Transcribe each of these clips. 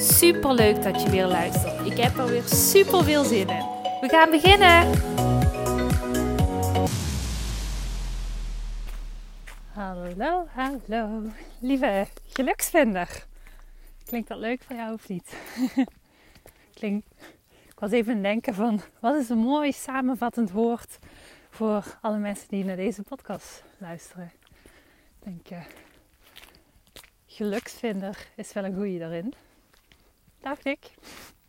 Super leuk dat je weer luistert. Ik heb er weer super veel zin in. We gaan beginnen. Hallo, hallo, lieve geluksvinder. Klinkt dat leuk voor jou of niet? Klinkt. Ik was even aan het denken van wat is een mooi samenvattend woord voor alle mensen die naar deze podcast luisteren. Ik denk, uh, geluksvinder is wel een goede daarin. Dacht ik.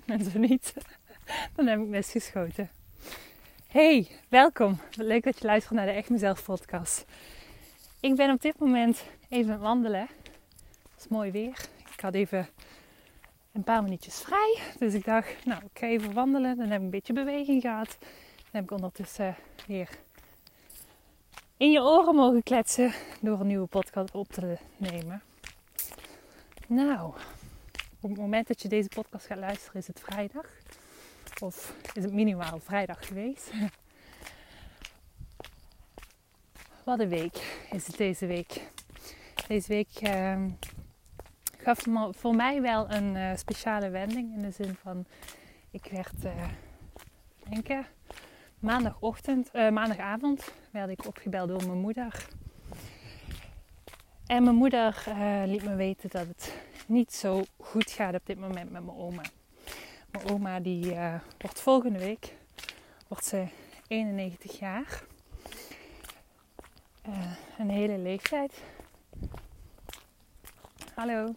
En zo niet, dan heb ik misgeschoten. Hey, welkom. Leuk dat je luistert naar de Echt Mezelf podcast. Ik ben op dit moment even aan het wandelen. Het is mooi weer. Ik had even een paar minuutjes vrij. Dus ik dacht, nou, ik ga even wandelen. Dan heb ik een beetje beweging gehad. Dan heb ik ondertussen weer in je oren mogen kletsen door een nieuwe podcast op te nemen. Nou, op het moment dat je deze podcast gaat luisteren, is het vrijdag. Of is het minimaal vrijdag geweest. Wat een week is het deze week. Deze week uh, gaf voor mij wel een uh, speciale wending. In de zin van, ik werd, uh, denk maandagochtend, uh, maandagavond werd ik opgebeld door mijn moeder. En mijn moeder liet me weten dat het niet zo goed gaat op dit moment met mijn oma. Mijn oma die uh, wordt volgende week wordt ze 91 jaar. Uh, een hele leeftijd. Hallo.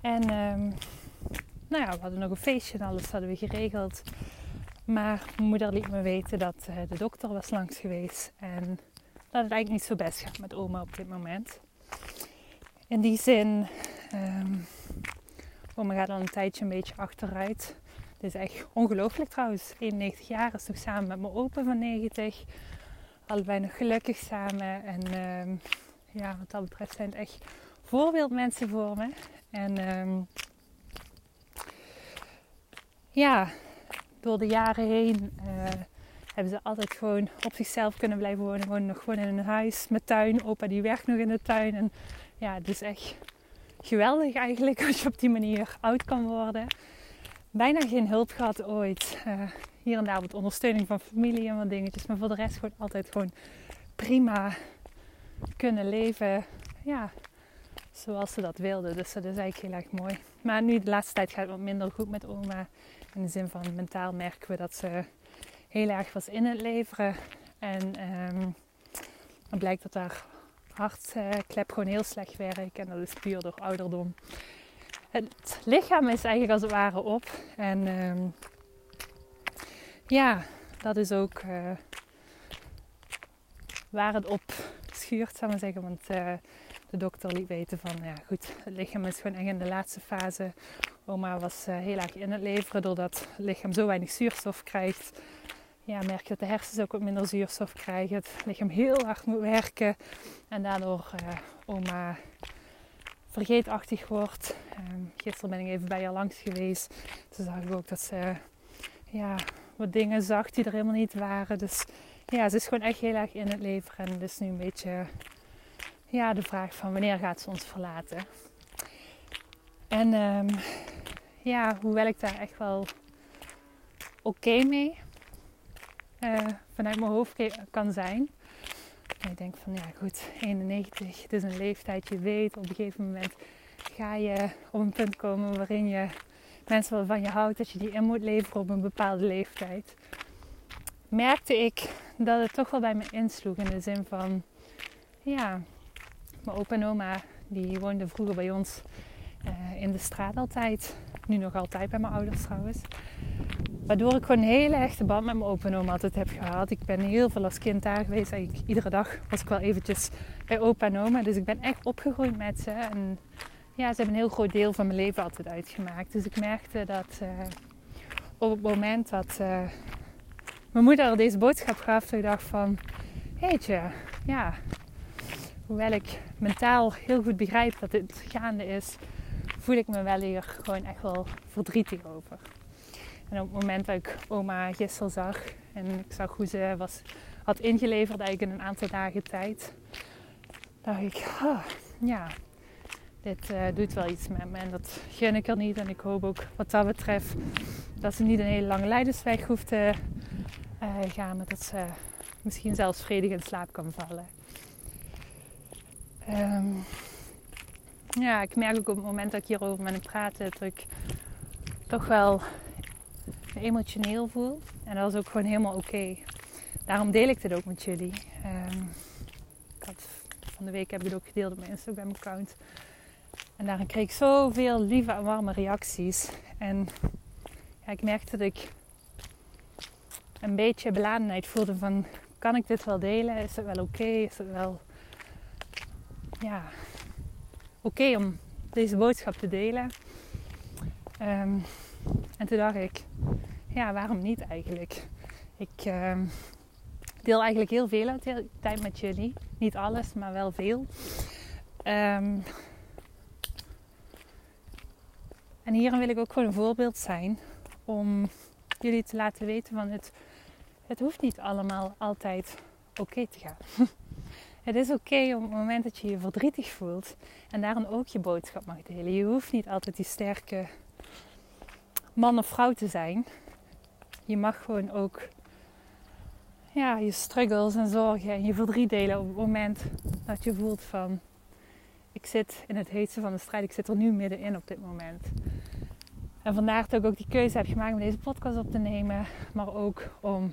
En um, nou ja, we hadden nog een feestje en alles hadden we geregeld. Maar mijn moeder liet me weten dat uh, de dokter was langs geweest. En dat het eigenlijk niet zo best gaat met oma op dit moment in die zin, um, oma gaat al een tijdje een beetje achteruit. Het is echt ongelooflijk trouwens. 91 jaar is nog samen met mijn opa van 90. Allebei nog gelukkig samen. En um, ja, wat dat betreft zijn het echt voorbeeldmensen voor me. En um, ja, door de jaren heen uh, hebben ze altijd gewoon op zichzelf kunnen blijven wonen. Gewoon nog gewoon in een huis met tuin. Opa die werkt nog in de tuin. En ja, het is echt geweldig eigenlijk als je op die manier oud kan worden. Bijna geen hulp gehad ooit. Uh, hier en daar wat ondersteuning van familie en wat dingetjes. Maar voor de rest gewoon altijd gewoon prima kunnen leven. Ja, zoals ze dat wilden. Dus dat is eigenlijk heel erg mooi. Maar nu de laatste tijd gaat het wat minder goed met oma. In de zin van mentaal merken we dat ze heel erg was in het leveren. En dan blijkt dat daar hartklep gewoon heel slecht werkt. En dat is puur door ouderdom. Het lichaam is eigenlijk als het ware op. En um, ja, dat is ook uh, waar het op schuurt, zou ik zeggen. Want uh, de dokter liet weten van, ja goed, het lichaam is gewoon echt in de laatste fase. Oma was heel erg in het leveren doordat het lichaam zo weinig zuurstof krijgt ja, merk je dat de hersens ook wat minder zuurstof krijgen. Het lichaam heel hard moet werken. En daardoor uh, oma vergeetachtig wordt. Um, gisteren ben ik even bij haar langs geweest. Toen zag ik ook dat ze ja, wat dingen zag die er helemaal niet waren. Dus ja, ze is gewoon echt heel erg in het leven. En het is nu een beetje ja, de vraag van wanneer gaat ze ons verlaten. En um, ja, hoewel ik daar echt wel oké mee uh, vanuit mijn hoofd kan zijn. En ik denk van ja goed, 91, het is een leeftijd, je weet op een gegeven moment ga je op een punt komen waarin je mensen waarvan je houdt, dat je die in moet leveren op een bepaalde leeftijd. Merkte ik dat het toch wel bij me insloeg in de zin van, ja, mijn opa en oma die woonden vroeger bij ons uh, in de straat altijd. Nu nog altijd bij mijn ouders trouwens. Waardoor ik gewoon een hele echte band met mijn opa en oma altijd heb gehad. Ik ben heel veel als kind daar geweest. Eigenlijk iedere dag was ik wel eventjes bij opa en oma. Dus ik ben echt opgegroeid met ze. En ja, ze hebben een heel groot deel van mijn leven altijd uitgemaakt. Dus ik merkte dat uh, op het moment dat uh, mijn moeder deze boodschap gaf, dat ik dacht van, je, ja, hoewel ik mentaal heel goed begrijp dat dit gaande is, voel ik me wel hier gewoon echt wel verdrietig over. En op het moment dat ik oma gisteren zag en ik zag hoe ze was, had ingeleverd eigenlijk in een aantal dagen tijd, dacht ik, ja, dit uh, doet wel iets met me en dat gun ik er niet. En ik hoop ook wat dat betreft dat ze niet een hele lange leidersweg hoeft te uh, gaan, maar dat ze misschien zelfs vredig in slaap kan vallen. Um, ja, ik merk ook op het moment dat ik hierover met hem praat, dat ik toch wel emotioneel voel. En dat is ook gewoon helemaal oké. Daarom deel ik dit ook met jullie. Um, van de week heb ik het ook gedeeld op mijn Instagram account. En daarin kreeg ik zoveel lieve en warme reacties. En ja, ik merkte dat ik een beetje beladenheid voelde van... Kan ik dit wel delen? Is het wel oké? Is het wel... Ja, oké om deze boodschap te delen? Um, en toen dacht ik... Ja, waarom niet eigenlijk? Ik um, deel eigenlijk heel veel uit de tijd met jullie. Niet alles, maar wel veel. Um, en hierin wil ik ook gewoon een voorbeeld zijn om jullie te laten weten van het, het hoeft niet allemaal altijd oké te gaan. het is oké op het moment dat je je verdrietig voelt en daarom ook je boodschap mag delen. Je hoeft niet altijd die sterke man of vrouw te zijn. Je mag gewoon ook ja, je struggles en zorgen en je verdriet delen op het moment dat je voelt van ik zit in het heetste van de strijd. Ik zit er nu middenin op dit moment. En vandaar dat ik ook die keuze heb gemaakt om deze podcast op te nemen. Maar ook om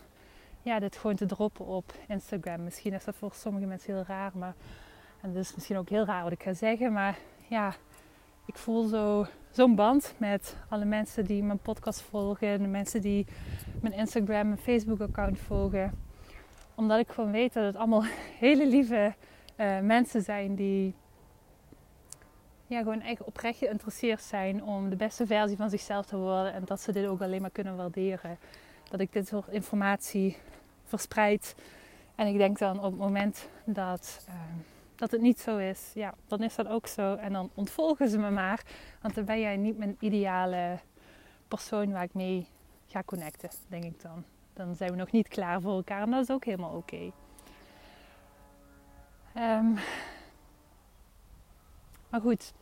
ja, dit gewoon te droppen op Instagram. Misschien is dat voor sommige mensen heel raar. Maar, en dat is misschien ook heel raar wat ik ga zeggen. Maar ja, ik voel zo, zo'n band met alle mensen die mijn podcast volgen. De mensen die mijn Instagram en Facebook account volgen. Omdat ik gewoon weet dat het allemaal hele lieve uh, mensen zijn die ja, gewoon echt oprecht geïnteresseerd zijn om de beste versie van zichzelf te worden. En dat ze dit ook alleen maar kunnen waarderen. Dat ik dit soort informatie verspreid. En ik denk dan op het moment dat, uh, dat het niet zo is, ja, dan is dat ook zo. En dan ontvolgen ze me maar. Want dan ben jij niet mijn ideale persoon waar ik mee ga connecten, denk ik dan. Dan zijn we nog niet klaar voor elkaar en dat is ook helemaal oké. Um, maar goed,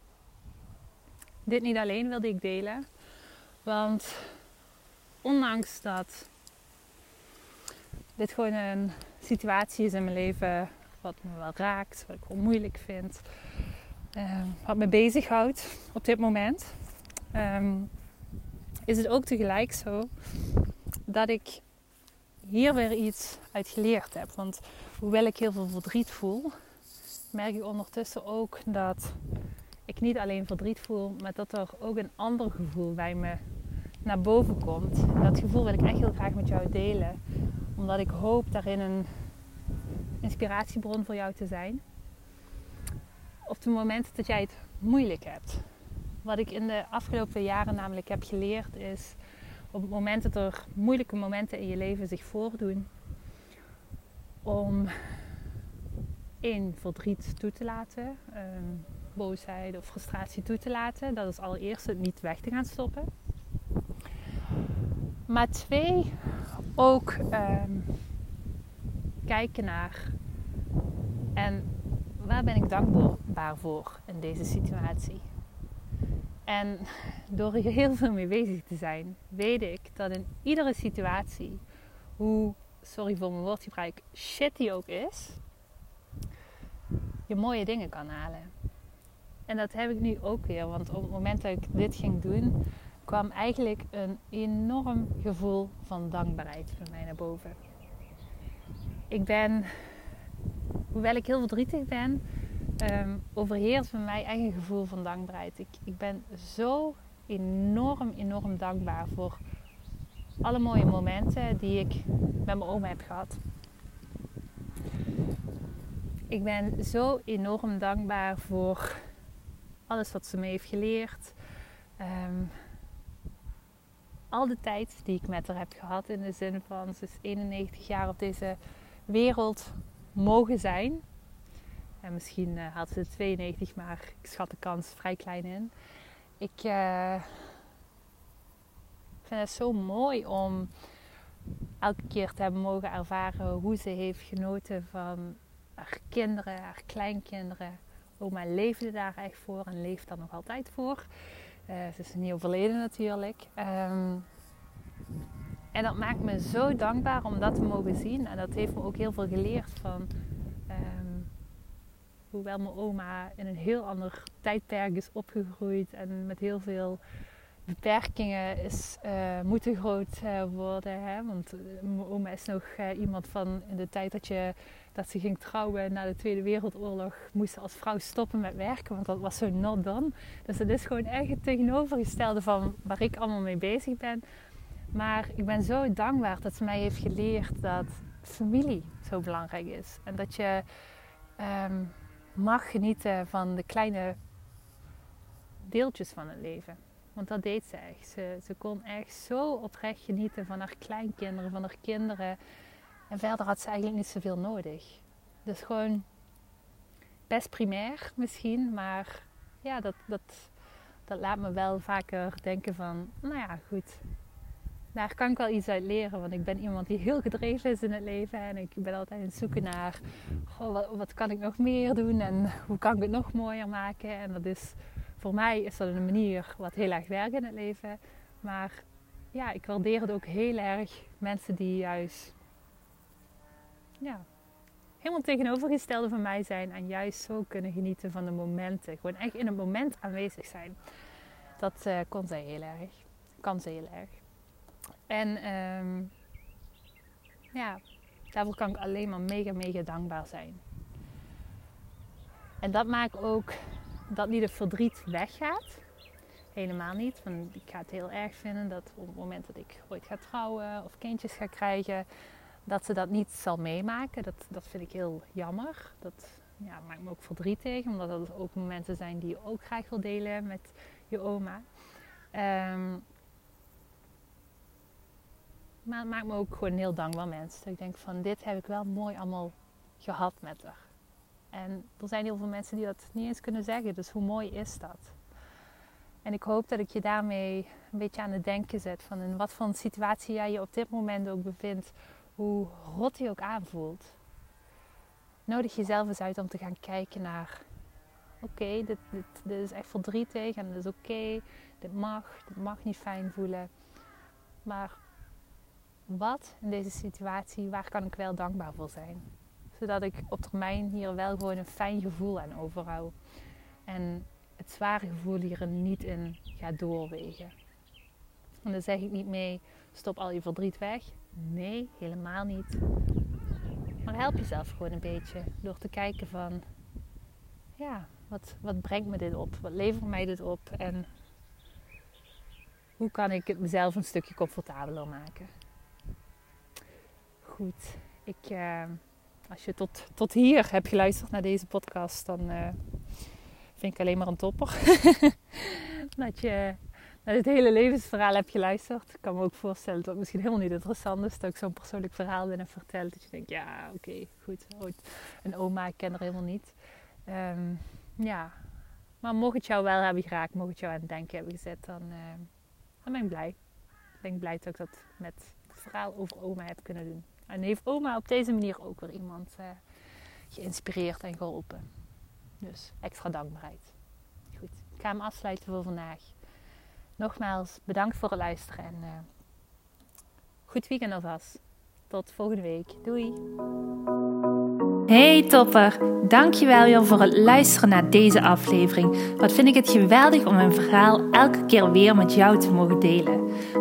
dit niet alleen wilde ik delen. Want ondanks dat dit gewoon een situatie is in mijn leven wat me wel raakt, wat ik wel moeilijk vind, uh, wat me bezighoudt op dit moment, um, is het ook tegelijk zo dat ik hier weer iets uit geleerd heb. Want hoewel ik heel veel verdriet voel, merk ik ondertussen ook dat ik niet alleen verdriet voel, maar dat er ook een ander gevoel bij me naar boven komt. Dat gevoel wil ik echt heel graag met jou delen, omdat ik hoop daarin een inspiratiebron voor jou te zijn. Op de momenten dat jij het moeilijk hebt. Wat ik in de afgelopen jaren namelijk heb geleerd is op het moment dat er moeilijke momenten in je leven zich voordoen, om één verdriet toe te laten, ehm, boosheid of frustratie toe te laten. Dat is allereerst het niet weg te gaan stoppen. Maar twee, ook ehm, kijken naar en waar ben ik dankbaar voor in deze situatie. En door er heel veel mee bezig te zijn, weet ik dat in iedere situatie, hoe, sorry voor mijn woordgebruik, shit die ook is, je mooie dingen kan halen. En dat heb ik nu ook weer, want op het moment dat ik dit ging doen, kwam eigenlijk een enorm gevoel van dankbaarheid bij mij naar boven. Ik ben, hoewel ik heel verdrietig ben, um, overheerst bij mij een gevoel van dankbaarheid. Ik, ik ben zo enorm, enorm dankbaar voor alle mooie momenten die ik met mijn oma heb gehad. Ik ben zo enorm dankbaar voor alles wat ze me heeft geleerd. Ehm, al de tijd die ik met haar heb gehad. In de zin van ze is 91 jaar op deze wereld mogen zijn. En misschien uh, had ze 92, maar ik schat de kans vrij klein in. Ik uh, vind het zo mooi om elke keer te hebben mogen ervaren hoe ze heeft genoten van haar kinderen, haar kleinkinderen. Oma leefde daar echt voor en leeft daar nog altijd voor. Uh, ze is niet overleden natuurlijk. Um, en dat maakt me zo dankbaar om dat te mogen zien. En dat heeft me ook heel veel geleerd van um, hoewel mijn oma in een heel ander tijdperk is opgegroeid en met heel veel beperkingen is uh, moeten groot uh, worden. Hè? Want uh, mijn oma is nog iemand van in de tijd dat, je, dat ze ging trouwen na de Tweede Wereldoorlog, moest ze als vrouw stoppen met werken, want dat was zo not done. Dus dat is gewoon echt het tegenovergestelde van waar ik allemaal mee bezig ben. Maar ik ben zo dankbaar dat ze mij heeft geleerd dat familie zo belangrijk is. En dat je um, mag genieten van de kleine deeltjes van het leven. Want dat deed ze echt. Ze, ze kon echt zo oprecht genieten van haar kleinkinderen, van haar kinderen. En verder had ze eigenlijk niet zoveel nodig. Dus gewoon best primair misschien, maar ja, dat, dat, dat laat me wel vaker denken van, nou ja, goed, daar kan ik wel iets uit leren. Want ik ben iemand die heel gedreven is in het leven. En ik ben altijd aan het zoeken naar wat, wat, kan ik nog meer doen en hoe kan ik het nog mooier maken. En dat is voor mij is dat een manier wat heel erg werkt in het leven. Maar ja, ik waardeer het ook heel erg mensen die juist ja, helemaal tegenovergestelde van mij zijn. En juist zo kunnen genieten van de momenten. Gewoon echt in het moment aanwezig zijn. Dat uh, kon zij heel erg. Kan ze heel erg. En um, ja, daarvoor kan ik alleen maar mega, mega dankbaar zijn. En dat maakt ook dat niet het verdriet weggaat. Helemaal niet. Want ik ga het heel erg vinden dat op het moment dat ik ooit ga trouwen of kindjes ga krijgen, dat ze dat niet zal meemaken. Dat, dat vind ik heel jammer. Dat ja, maakt me ook verdrietig, omdat dat ook momenten zijn die je ook graag wil delen met je oma. Um, maar het maakt me ook gewoon heel dankbaar mens. Dat ik denk van dit heb ik wel mooi allemaal gehad met haar. En er zijn heel veel mensen die dat niet eens kunnen zeggen. Dus hoe mooi is dat? En ik hoop dat ik je daarmee een beetje aan het denken zet. Van in wat voor situatie jij je op dit moment ook bevindt. Hoe rot je ook aanvoelt. Nodig jezelf eens uit om te gaan kijken naar... Oké, dit, dit, dit, is echt verdrietig en dat is oké. Dit mag, dit mag niet fijn voelen. Maar wat in deze situatie, waar kan ik wel dankbaar voor zijn? Zodat ik op termijn hier wel gewoon een fijn gevoel aan overhoud. En het zware gevoel hier niet in gaat doorwegen. En dan zeg ik niet mee, stop al je verdriet weg. Nee, helemaal niet. Maar help jezelf gewoon een beetje door te kijken van, ja, wat, wat brengt me dit op? Wat levert mij dit op? En hoe kan ik het mezelf een stukje comfortabeler maken? Goed. Ik, uh, als je tot, tot hier hebt geluisterd naar deze podcast, dan uh, vind ik alleen maar een topper. dat je naar dit hele levensverhaal hebt geluisterd. Ik kan me ook voorstellen dat het misschien helemaal niet interessant is dat ik zo'n persoonlijk verhaal ben en vertel. Dat je denkt, ja, oké, okay, goed. Een oma, ik ken er helemaal niet. Um, ja, maar mocht het jou wel hebben geraakt, mocht het jou aan het denken hebben gezet, dan, uh, dan ben ik blij. Ik ben blij dat ik dat met het verhaal over oma heb kunnen doen. En heeft oma op deze manier ook weer iemand uh, geïnspireerd en geholpen. Dus extra dankbaarheid. Goed, ik ga hem afsluiten voor vandaag. Nogmaals, bedankt voor het luisteren en uh, goed weekend alvast. Tot volgende week. Doei! Hey topper, dankjewel weer voor het luisteren naar deze aflevering. Wat vind ik het geweldig om mijn verhaal elke keer weer met jou te mogen delen.